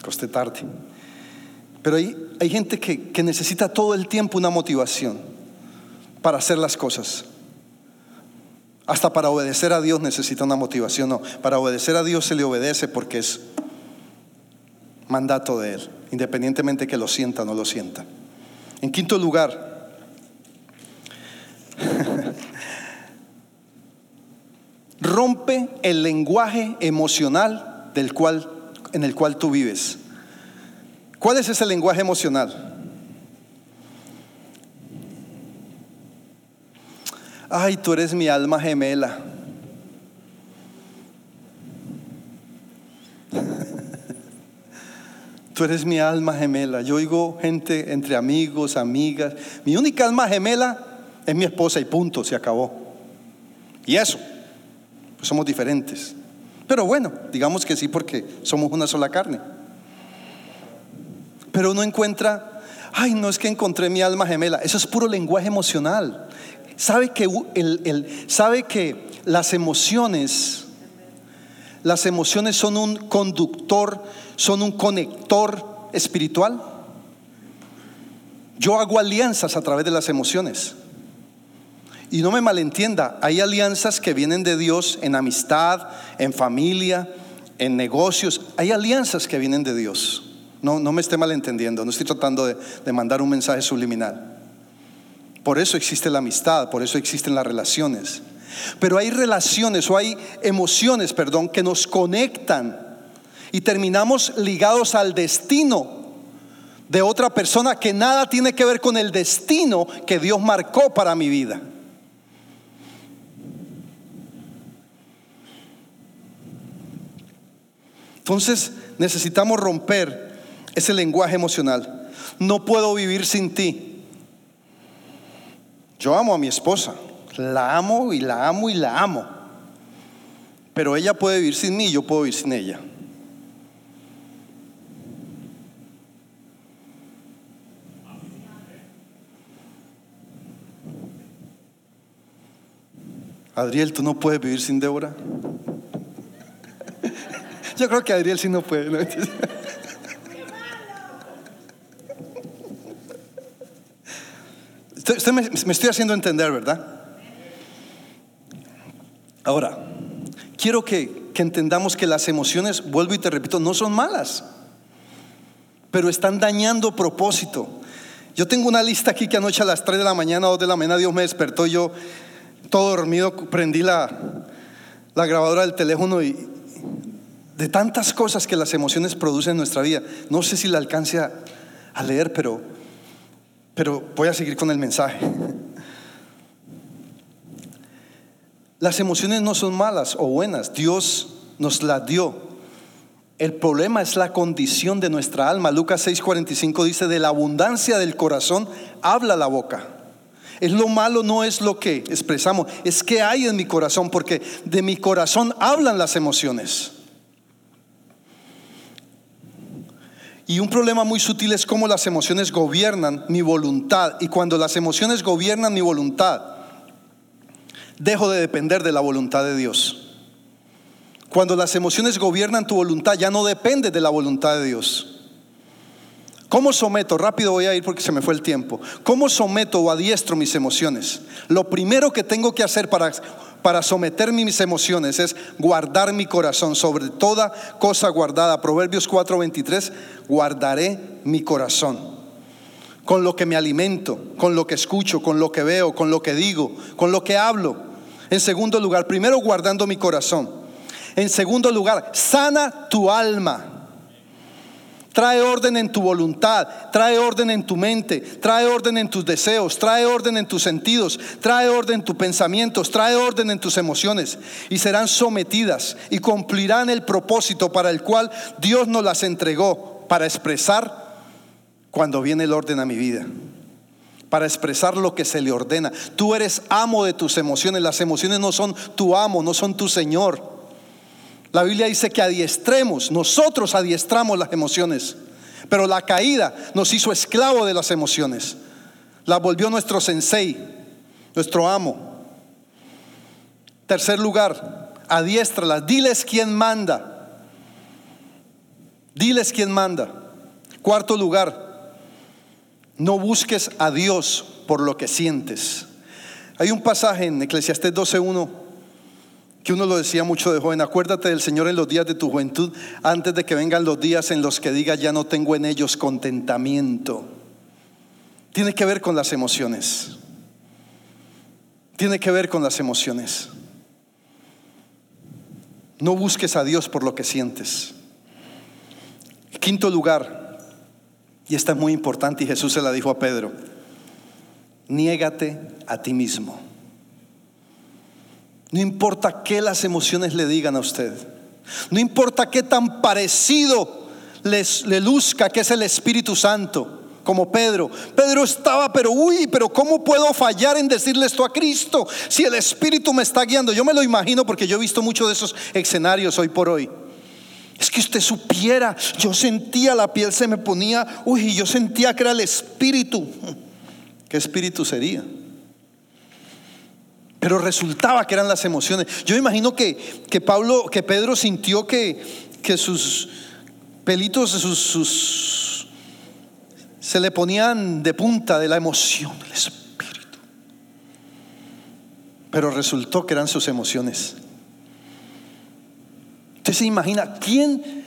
Costé tarde. Pero hay, hay gente que, que necesita todo el tiempo una motivación para hacer las cosas. Hasta para obedecer a Dios necesita una motivación. No, para obedecer a Dios se le obedece porque es mandato de Él, independientemente que lo sienta o no lo sienta. En quinto lugar, rompe el lenguaje emocional del cual, en el cual tú vives. ¿Cuál es ese lenguaje emocional? Ay, tú eres mi alma gemela. Tú eres mi alma gemela. Yo oigo gente entre amigos, amigas. Mi única alma gemela es mi esposa y punto, se acabó. Y eso somos diferentes. Pero bueno, digamos que sí porque somos una sola carne. Pero uno encuentra, ay, no es que encontré mi alma gemela. Eso es puro lenguaje emocional. Sabe que, el, sabe que las emociones, las emociones son un conductor, son un conector espiritual. Yo hago alianzas a través de las emociones. Y no me malentienda, hay alianzas que vienen de Dios en amistad, en familia, en negocios. Hay alianzas que vienen de Dios. No, no me esté malentendiendo, no estoy tratando de, de mandar un mensaje subliminal. Por eso existe la amistad, por eso existen las relaciones. Pero hay relaciones o hay emociones, perdón, que nos conectan y terminamos ligados al destino de otra persona que nada tiene que ver con el destino que Dios marcó para mi vida. Entonces necesitamos romper ese lenguaje emocional. No puedo vivir sin ti. Yo amo a mi esposa, la amo y la amo y la amo. Pero ella puede vivir sin mí, yo puedo vivir sin ella. Adriel, ¿tú no puedes vivir sin Débora? Yo creo que Adriel sí no puede. Usted, me, estoy haciendo entender, ¿verdad? Ahora, quiero que, que entendamos que las emociones, vuelvo y te repito, no son malas, pero están dañando propósito. Yo tengo una lista aquí que anoche a las 3 de la mañana, 2 de la mañana, Dios me despertó, yo todo dormido, prendí la, la grabadora del teléfono y, de tantas cosas que las emociones producen en nuestra vida. No sé si la alcance a, leer, pero, pero voy a seguir con el mensaje. Las emociones no son malas o buenas, Dios nos las dio. El problema es la condición de nuestra alma. Lucas 6:45 dice, de la abundancia del corazón habla la boca. Es lo malo, no es lo que expresamos, es que hay en mi corazón, porque de mi corazón hablan las emociones. Y un problema muy sutil es cómo las emociones gobiernan mi voluntad. Y cuando las emociones gobiernan mi voluntad, dejo de depender de la voluntad de Dios. Cuando las emociones gobiernan tu voluntad, ya no depende de la voluntad de Dios. ¿Cómo someto? Rápido voy a ir porque se me fue el tiempo. ¿Cómo someto o adiestro mis emociones? Lo primero que tengo que hacer para para someter mis emociones es guardar mi corazón sobre toda cosa guardada. Proverbios 4:23, guardaré mi corazón. Con lo que me alimento, con lo que escucho, con lo que veo, con lo que digo, con lo que hablo. En segundo lugar, primero guardando mi corazón. En segundo lugar, sana tu alma. Trae orden en tu voluntad, trae orden en tu mente, trae orden en tus deseos, trae orden en tus sentidos, trae orden en tus pensamientos, trae orden en tus emociones y serán sometidas y cumplirán el propósito para el cual Dios nos las entregó para expresar cuando viene el orden a mi vida. Para expresar lo que se le ordena. Tú eres amo de tus emociones. Las emociones no son tu amo, no son tu Señor. La Biblia dice que adiestremos, nosotros adiestramos las emociones, pero la caída nos hizo esclavo de las emociones. La volvió nuestro sensei, nuestro amo. Tercer lugar, adiestralas, diles quién manda. Diles quién manda. Cuarto lugar, no busques a Dios por lo que sientes. Hay un pasaje en Eclesiastés 12.1 que uno lo decía mucho de joven, acuérdate del Señor en los días de tu juventud, antes de que vengan los días en los que diga ya no tengo en ellos contentamiento. Tiene que ver con las emociones. Tiene que ver con las emociones. No busques a Dios por lo que sientes. Quinto lugar, y esta es muy importante y Jesús se la dijo a Pedro, niégate a ti mismo. No importa qué las emociones le digan a usted. No importa qué tan parecido les, le luzca que es el Espíritu Santo, como Pedro. Pedro estaba, pero uy, pero ¿cómo puedo fallar en decirle esto a Cristo si el Espíritu me está guiando? Yo me lo imagino porque yo he visto muchos de esos escenarios hoy por hoy. Es que usted supiera, yo sentía la piel se me ponía, uy, yo sentía que era el Espíritu. ¿Qué Espíritu sería? Pero resultaba que eran las emociones. Yo imagino que, que Pablo, que Pedro sintió que, que sus pelitos, sus, se le ponían de punta de la emoción del Espíritu. Pero resultó que eran sus emociones. Usted se imagina, ¿quién?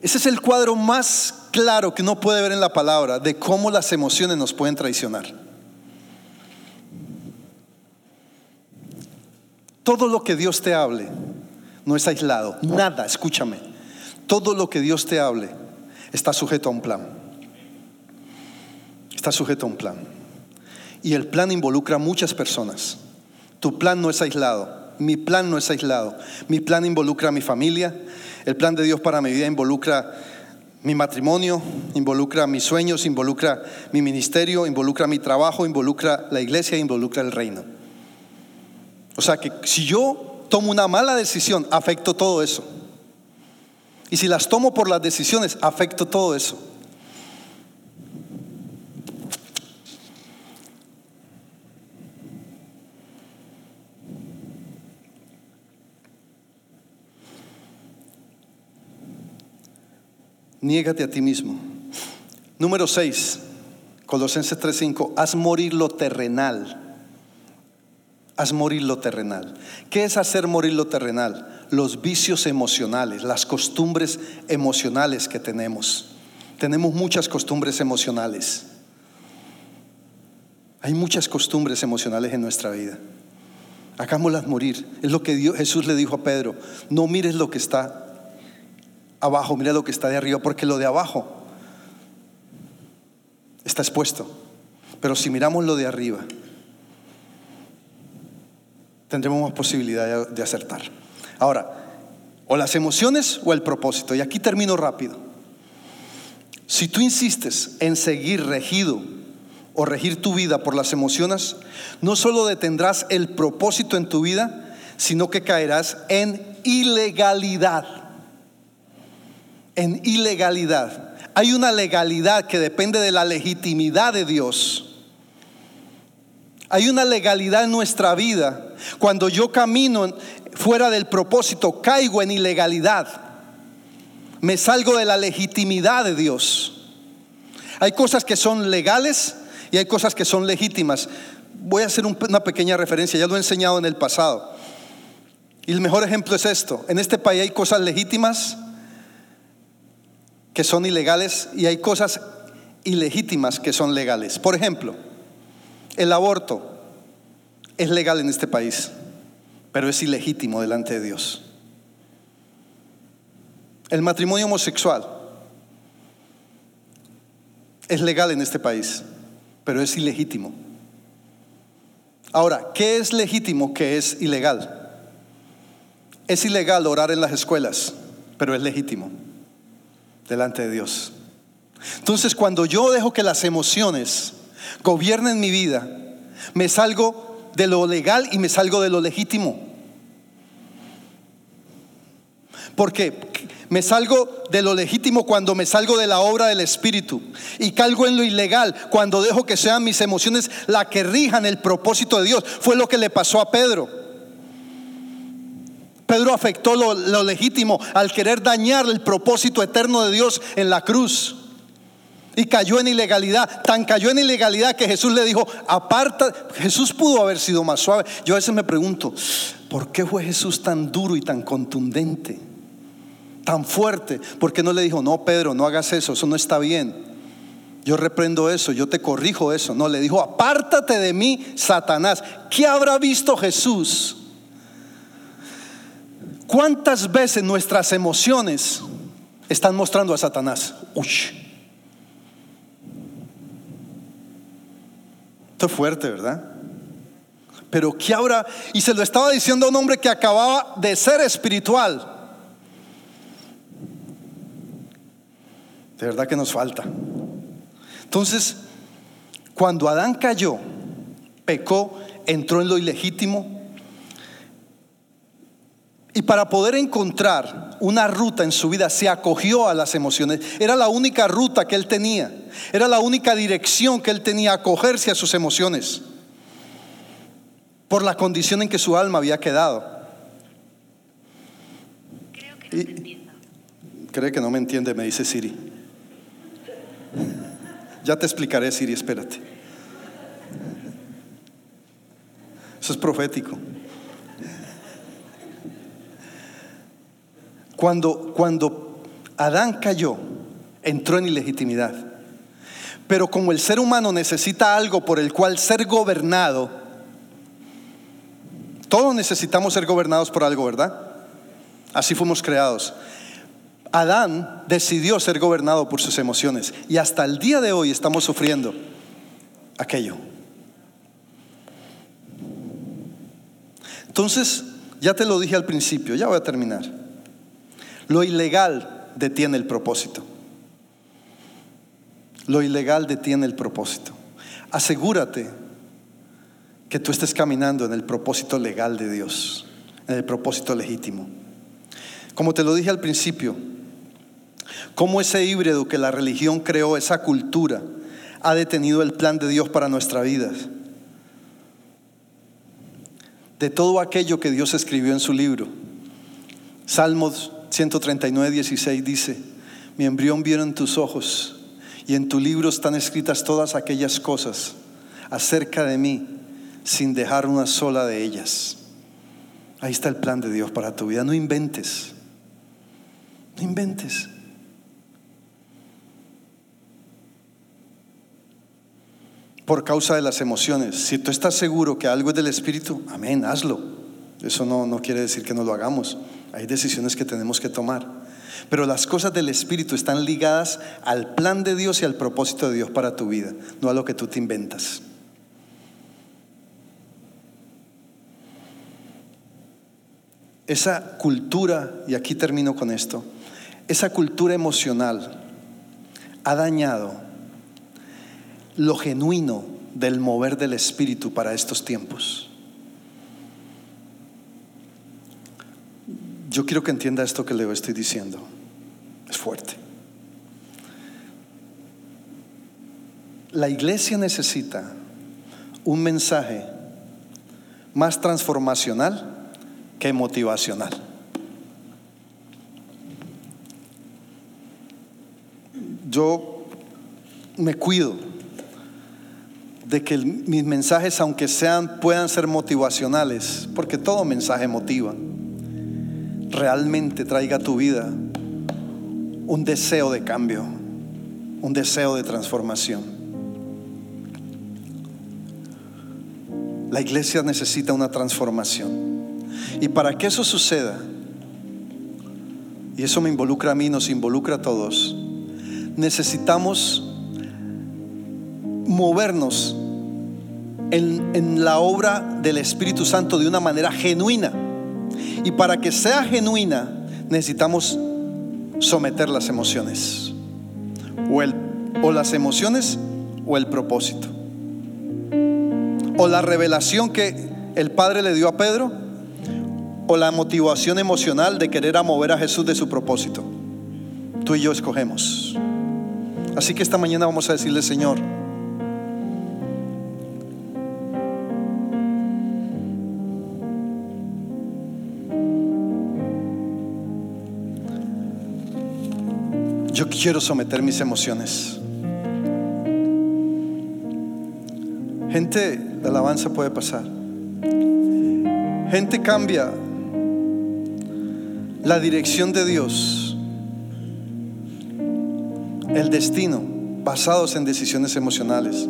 Ese es el cuadro más claro que uno puede ver en la palabra de cómo las emociones nos pueden traicionar. Todo lo que Dios te hable no es aislado. Nada, escúchame. Todo lo que Dios te hable está sujeto a un plan. Está sujeto a un plan. Y el plan involucra a muchas personas. Tu plan no es aislado. Mi plan no es aislado. Mi plan involucra a mi familia. El plan de Dios para mi vida involucra mi matrimonio, involucra mis sueños, involucra mi ministerio, involucra mi trabajo, involucra la iglesia, involucra el reino. O sea que si yo tomo una mala decisión, afecto todo eso. Y si las tomo por las decisiones, afecto todo eso. Niégate a ti mismo. Número 6, Colosenses 3:5, haz morir lo terrenal Haz morir lo terrenal. ¿Qué es hacer morir lo terrenal? Los vicios emocionales, las costumbres emocionales que tenemos. Tenemos muchas costumbres emocionales. Hay muchas costumbres emocionales en nuestra vida. Hagámoslas morir. Es lo que Jesús le dijo a Pedro. No mires lo que está abajo, mira lo que está de arriba, porque lo de abajo está expuesto. Pero si miramos lo de arriba, tendremos más posibilidad de acertar. Ahora, o las emociones o el propósito. Y aquí termino rápido. Si tú insistes en seguir regido o regir tu vida por las emociones, no solo detendrás el propósito en tu vida, sino que caerás en ilegalidad. En ilegalidad. Hay una legalidad que depende de la legitimidad de Dios. Hay una legalidad en nuestra vida cuando yo camino fuera del propósito, caigo en ilegalidad. Me salgo de la legitimidad de Dios. Hay cosas que son legales y hay cosas que son legítimas. Voy a hacer una pequeña referencia, ya lo he enseñado en el pasado. Y el mejor ejemplo es esto. En este país hay cosas legítimas que son ilegales y hay cosas ilegítimas que son legales. Por ejemplo, el aborto es legal en este país, pero es ilegítimo delante de Dios. El matrimonio homosexual es legal en este país, pero es ilegítimo. Ahora, ¿qué es legítimo que es ilegal? Es ilegal orar en las escuelas, pero es legítimo delante de Dios. Entonces, cuando yo dejo que las emociones gobiernen mi vida, me salgo de lo legal y me salgo de lo legítimo. Porque me salgo de lo legítimo cuando me salgo de la obra del Espíritu y calgo en lo ilegal cuando dejo que sean mis emociones la que rijan el propósito de Dios. Fue lo que le pasó a Pedro. Pedro afectó lo legítimo al querer dañar el propósito eterno de Dios en la cruz. Y cayó en ilegalidad. Tan cayó en ilegalidad que Jesús le dijo, aparta. Jesús pudo haber sido más suave. Yo a veces me pregunto, ¿por qué fue Jesús tan duro y tan contundente? Tan fuerte. ¿Por qué no le dijo, no, Pedro, no hagas eso, eso no está bien? Yo reprendo eso, yo te corrijo eso. No, le dijo, apártate de mí, Satanás. ¿Qué habrá visto Jesús? ¿Cuántas veces nuestras emociones están mostrando a Satanás? Uy. Fuerte, ¿verdad? Pero ¿qué habrá? Y se lo estaba diciendo a un hombre que acababa de ser espiritual. De verdad que nos falta. Entonces, cuando Adán cayó, pecó, entró en lo ilegítimo. Y para poder encontrar una ruta en su vida, se acogió a las emociones. Era la única ruta que él tenía. Era la única dirección que él tenía, acogerse a sus emociones. Por la condición en que su alma había quedado. Creo que no te entiendo. Cree que no me entiende, me dice Siri. Ya te explicaré, Siri, espérate. Eso es profético. Cuando, cuando Adán cayó, entró en ilegitimidad. Pero como el ser humano necesita algo por el cual ser gobernado, todos necesitamos ser gobernados por algo, ¿verdad? Así fuimos creados. Adán decidió ser gobernado por sus emociones y hasta el día de hoy estamos sufriendo aquello. Entonces, ya te lo dije al principio, ya voy a terminar. Lo ilegal detiene el propósito. Lo ilegal detiene el propósito. Asegúrate que tú estés caminando en el propósito legal de Dios, en el propósito legítimo. Como te lo dije al principio, cómo ese híbrido que la religión creó, esa cultura, ha detenido el plan de Dios para nuestra vida. De todo aquello que Dios escribió en su libro. Salmos 139, 16 dice, mi embrión vieron tus ojos y en tu libro están escritas todas aquellas cosas acerca de mí sin dejar una sola de ellas. Ahí está el plan de Dios para tu vida. No inventes. No inventes. Por causa de las emociones. Si tú estás seguro que algo es del Espíritu, amén, hazlo. Eso no, no quiere decir que no lo hagamos. Hay decisiones que tenemos que tomar. Pero las cosas del Espíritu están ligadas al plan de Dios y al propósito de Dios para tu vida, no a lo que tú te inventas. Esa cultura, y aquí termino con esto, esa cultura emocional ha dañado lo genuino del mover del Espíritu para estos tiempos. Yo quiero que entienda esto que le estoy diciendo. Es fuerte. La iglesia necesita un mensaje más transformacional que motivacional. Yo me cuido de que mis mensajes, aunque sean, puedan ser motivacionales, porque todo mensaje motiva, realmente traiga a tu vida un deseo de cambio, un deseo de transformación. La iglesia necesita una transformación. Y para que eso suceda, y eso me involucra a mí, nos involucra a todos, necesitamos movernos en, en la obra del Espíritu Santo de una manera genuina. Y para que sea genuina necesitamos someter las emociones. O, el, o las emociones o el propósito. O la revelación que el Padre le dio a Pedro o la motivación emocional de querer a mover a Jesús de su propósito. Tú y yo escogemos. Así que esta mañana vamos a decirle, Señor, quiero someter mis emociones. Gente de alabanza puede pasar. Gente cambia la dirección de Dios, el destino, basados en decisiones emocionales,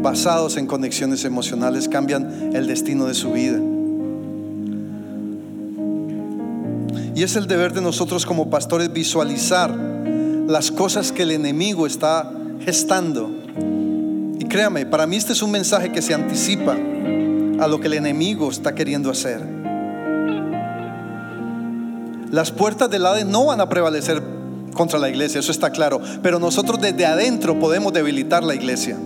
basados en conexiones emocionales, cambian el destino de su vida. Y es el deber de nosotros como pastores visualizar las cosas que el enemigo está gestando. Y créame, para mí este es un mensaje que se anticipa a lo que el enemigo está queriendo hacer. Las puertas del Hades no van a prevalecer contra la iglesia, eso está claro, pero nosotros desde adentro podemos debilitar la iglesia.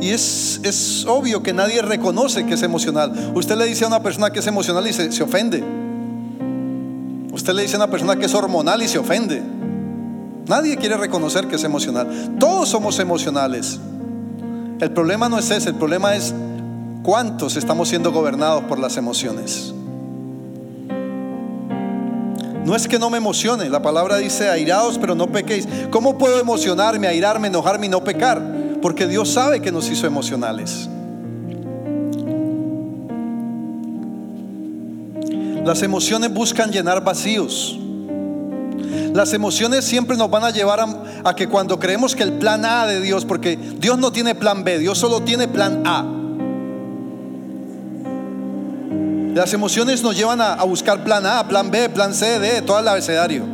Y es, es obvio que nadie reconoce que es emocional. Usted le dice a una persona que es emocional y se, se ofende. Usted le dice a una persona que es hormonal y se ofende. Nadie quiere reconocer que es emocional. Todos somos emocionales. El problema no es ese, el problema es ¿Cuántos estamos siendo gobernados por las emociones? No es que no me emocione, la palabra dice airados, pero no pequéis. ¿Cómo puedo emocionarme, airarme, enojarme y no pecar? Porque Dios sabe que nos hizo emocionales. Las emociones buscan llenar vacíos. Las emociones siempre nos van a llevar a, que cuando creemos que el plan A de Dios, porque Dios no tiene plan B, Dios solo tiene plan A. Las emociones nos llevan a, a, buscar plan A, plan B, plan C, D, todo el abecedario.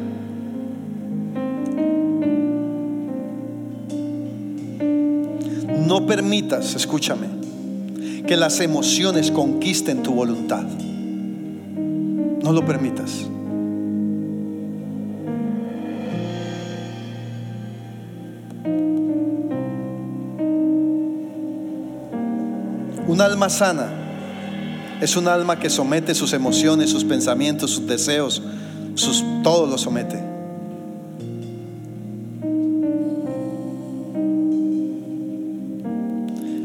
No permitas, escúchame, que las emociones conquisten tu voluntad. No lo permitas. Un alma sana es un alma que somete sus emociones, sus pensamientos, sus deseos, sus, todo lo somete.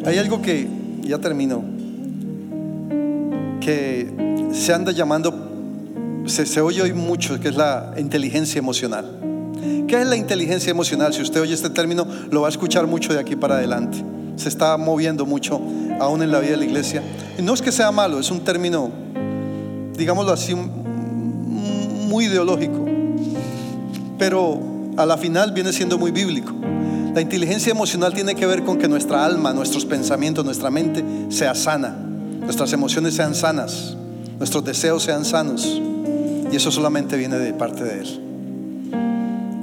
Hay algo que, ya termino, que se anda llamando, se, oye hoy mucho, que es la inteligencia emocional. ¿Qué es la inteligencia emocional? Si usted oye este término, lo va a escuchar mucho de aquí para adelante. Se está moviendo mucho aún en la vida de la iglesia. Y no es que sea malo, es un término, digámoslo así, muy ideológico, pero a la final viene siendo muy bíblico. La inteligencia emocional tiene que ver con que nuestra alma, nuestros pensamientos, nuestra mente sea sana, nuestras emociones sean sanas, nuestros deseos sean sanos. Y eso solamente viene de parte de Él.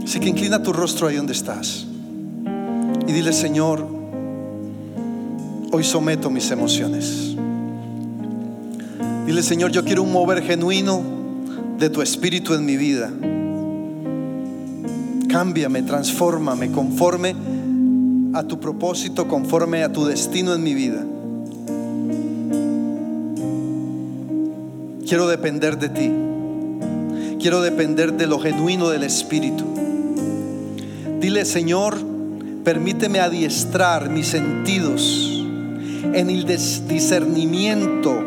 Así que inclina tu rostro ahí donde estás y dile, Señor, hoy someto mis emociones. Dile, Señor, yo quiero un mover genuino de tu espíritu en mi vida. Cámbiame, transfórmame conforme a tu propósito, conforme a tu destino en mi vida. Quiero depender de ti. Quiero depender de lo genuino del Espíritu. Dile, Señor, permíteme adiestrar mis sentidos en el discernimiento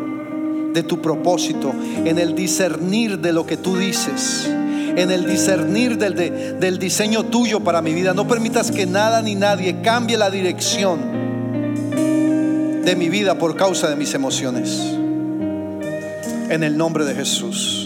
de tu propósito, en el discernir de lo que tú dices, en el discernir del, de, del diseño tuyo para mi vida. No permitas que nada ni nadie cambie la dirección de mi vida por causa de mis emociones. En el nombre de Jesús.